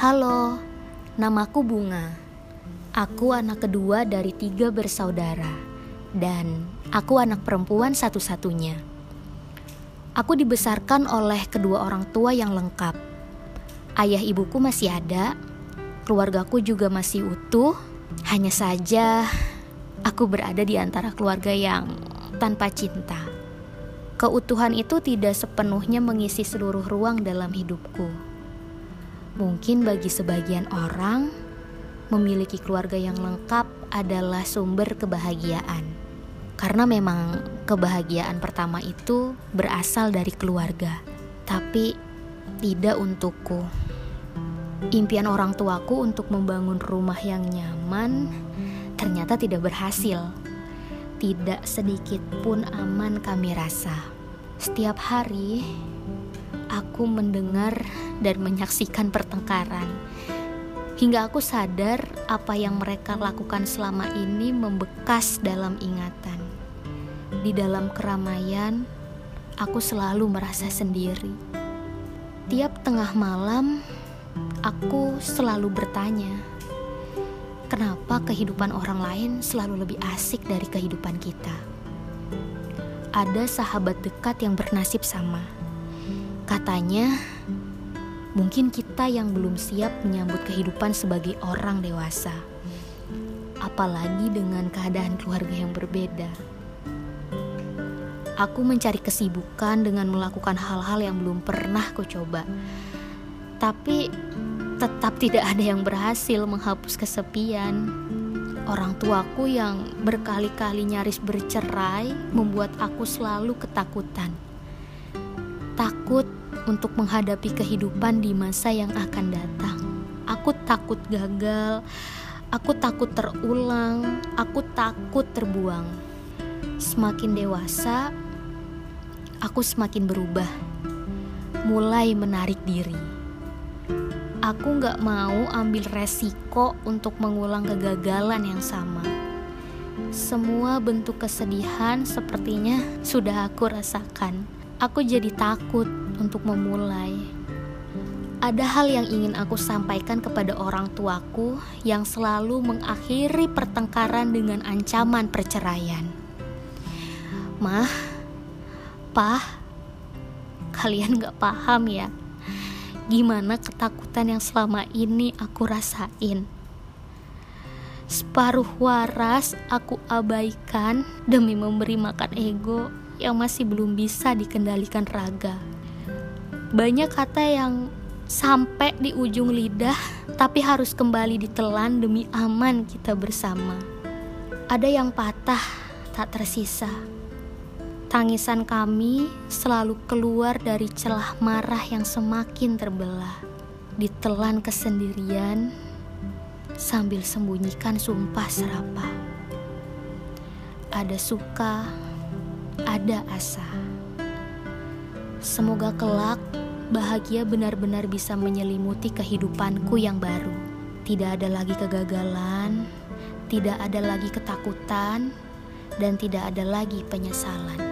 Halo, namaku Bunga. Aku anak kedua dari tiga bersaudara, dan aku anak perempuan satu-satunya. Aku dibesarkan oleh kedua orang tua yang lengkap. Ayah ibuku masih ada, keluargaku juga masih utuh. Hanya saja, aku berada di antara keluarga yang tanpa cinta. Keutuhan itu tidak sepenuhnya mengisi seluruh ruang dalam hidupku Mungkin bagi sebagian orang, memiliki keluarga yang lengkap adalah sumber kebahagiaan. Karena memang kebahagiaan pertama itu berasal dari keluarga, tapi tidak untukku. Impian orang tuaku untuk membangun rumah yang nyaman ternyata tidak berhasil. Tidak sedikit pun aman kami rasa. Setiap hari aku mendengar dan menyaksikan pertengkaran. Hingga aku sadar apa yang mereka lakukan selama ini membekas dalam ingatan. Di dalam keramaian, aku selalu merasa sendiri. Tiap tengah malam, aku selalu bertanya, kenapa kehidupan orang lain selalu lebih asik dari kehidupan kita? Ada sahabat dekat yang bernasib sama. Katanya, Mungkin kita yang belum siap menyambut kehidupan sebagai orang dewasa, apalagi dengan keadaan keluarga yang berbeda. Aku mencari kesibukan dengan melakukan hal-hal yang belum pernah ku coba, tapi tetap tidak ada yang berhasil menghapus kesepian. Orang tuaku yang berkali-kali nyaris bercerai membuat aku selalu ketakutan. Takut untuk menghadapi kehidupan di masa yang akan datang. Aku takut gagal, aku takut terulang, aku takut terbuang. Semakin dewasa, aku semakin berubah, mulai menarik diri. Aku gak mau ambil resiko untuk mengulang kegagalan yang sama. Semua bentuk kesedihan sepertinya sudah aku rasakan. Aku jadi takut untuk memulai. Ada hal yang ingin aku sampaikan kepada orang tuaku yang selalu mengakhiri pertengkaran dengan ancaman perceraian. Mah, pah, kalian gak paham ya gimana ketakutan yang selama ini aku rasain. Separuh waras aku abaikan demi memberi makan ego yang masih belum bisa dikendalikan raga. Banyak kata yang sampai di ujung lidah, tapi harus kembali ditelan demi aman kita bersama. Ada yang patah, tak tersisa. Tangisan kami selalu keluar dari celah marah yang semakin terbelah. Ditelan kesendirian sambil sembunyikan sumpah serapah. Ada suka, ada asa. Semoga kelak bahagia benar-benar bisa menyelimuti kehidupanku yang baru. Tidak ada lagi kegagalan, tidak ada lagi ketakutan, dan tidak ada lagi penyesalan.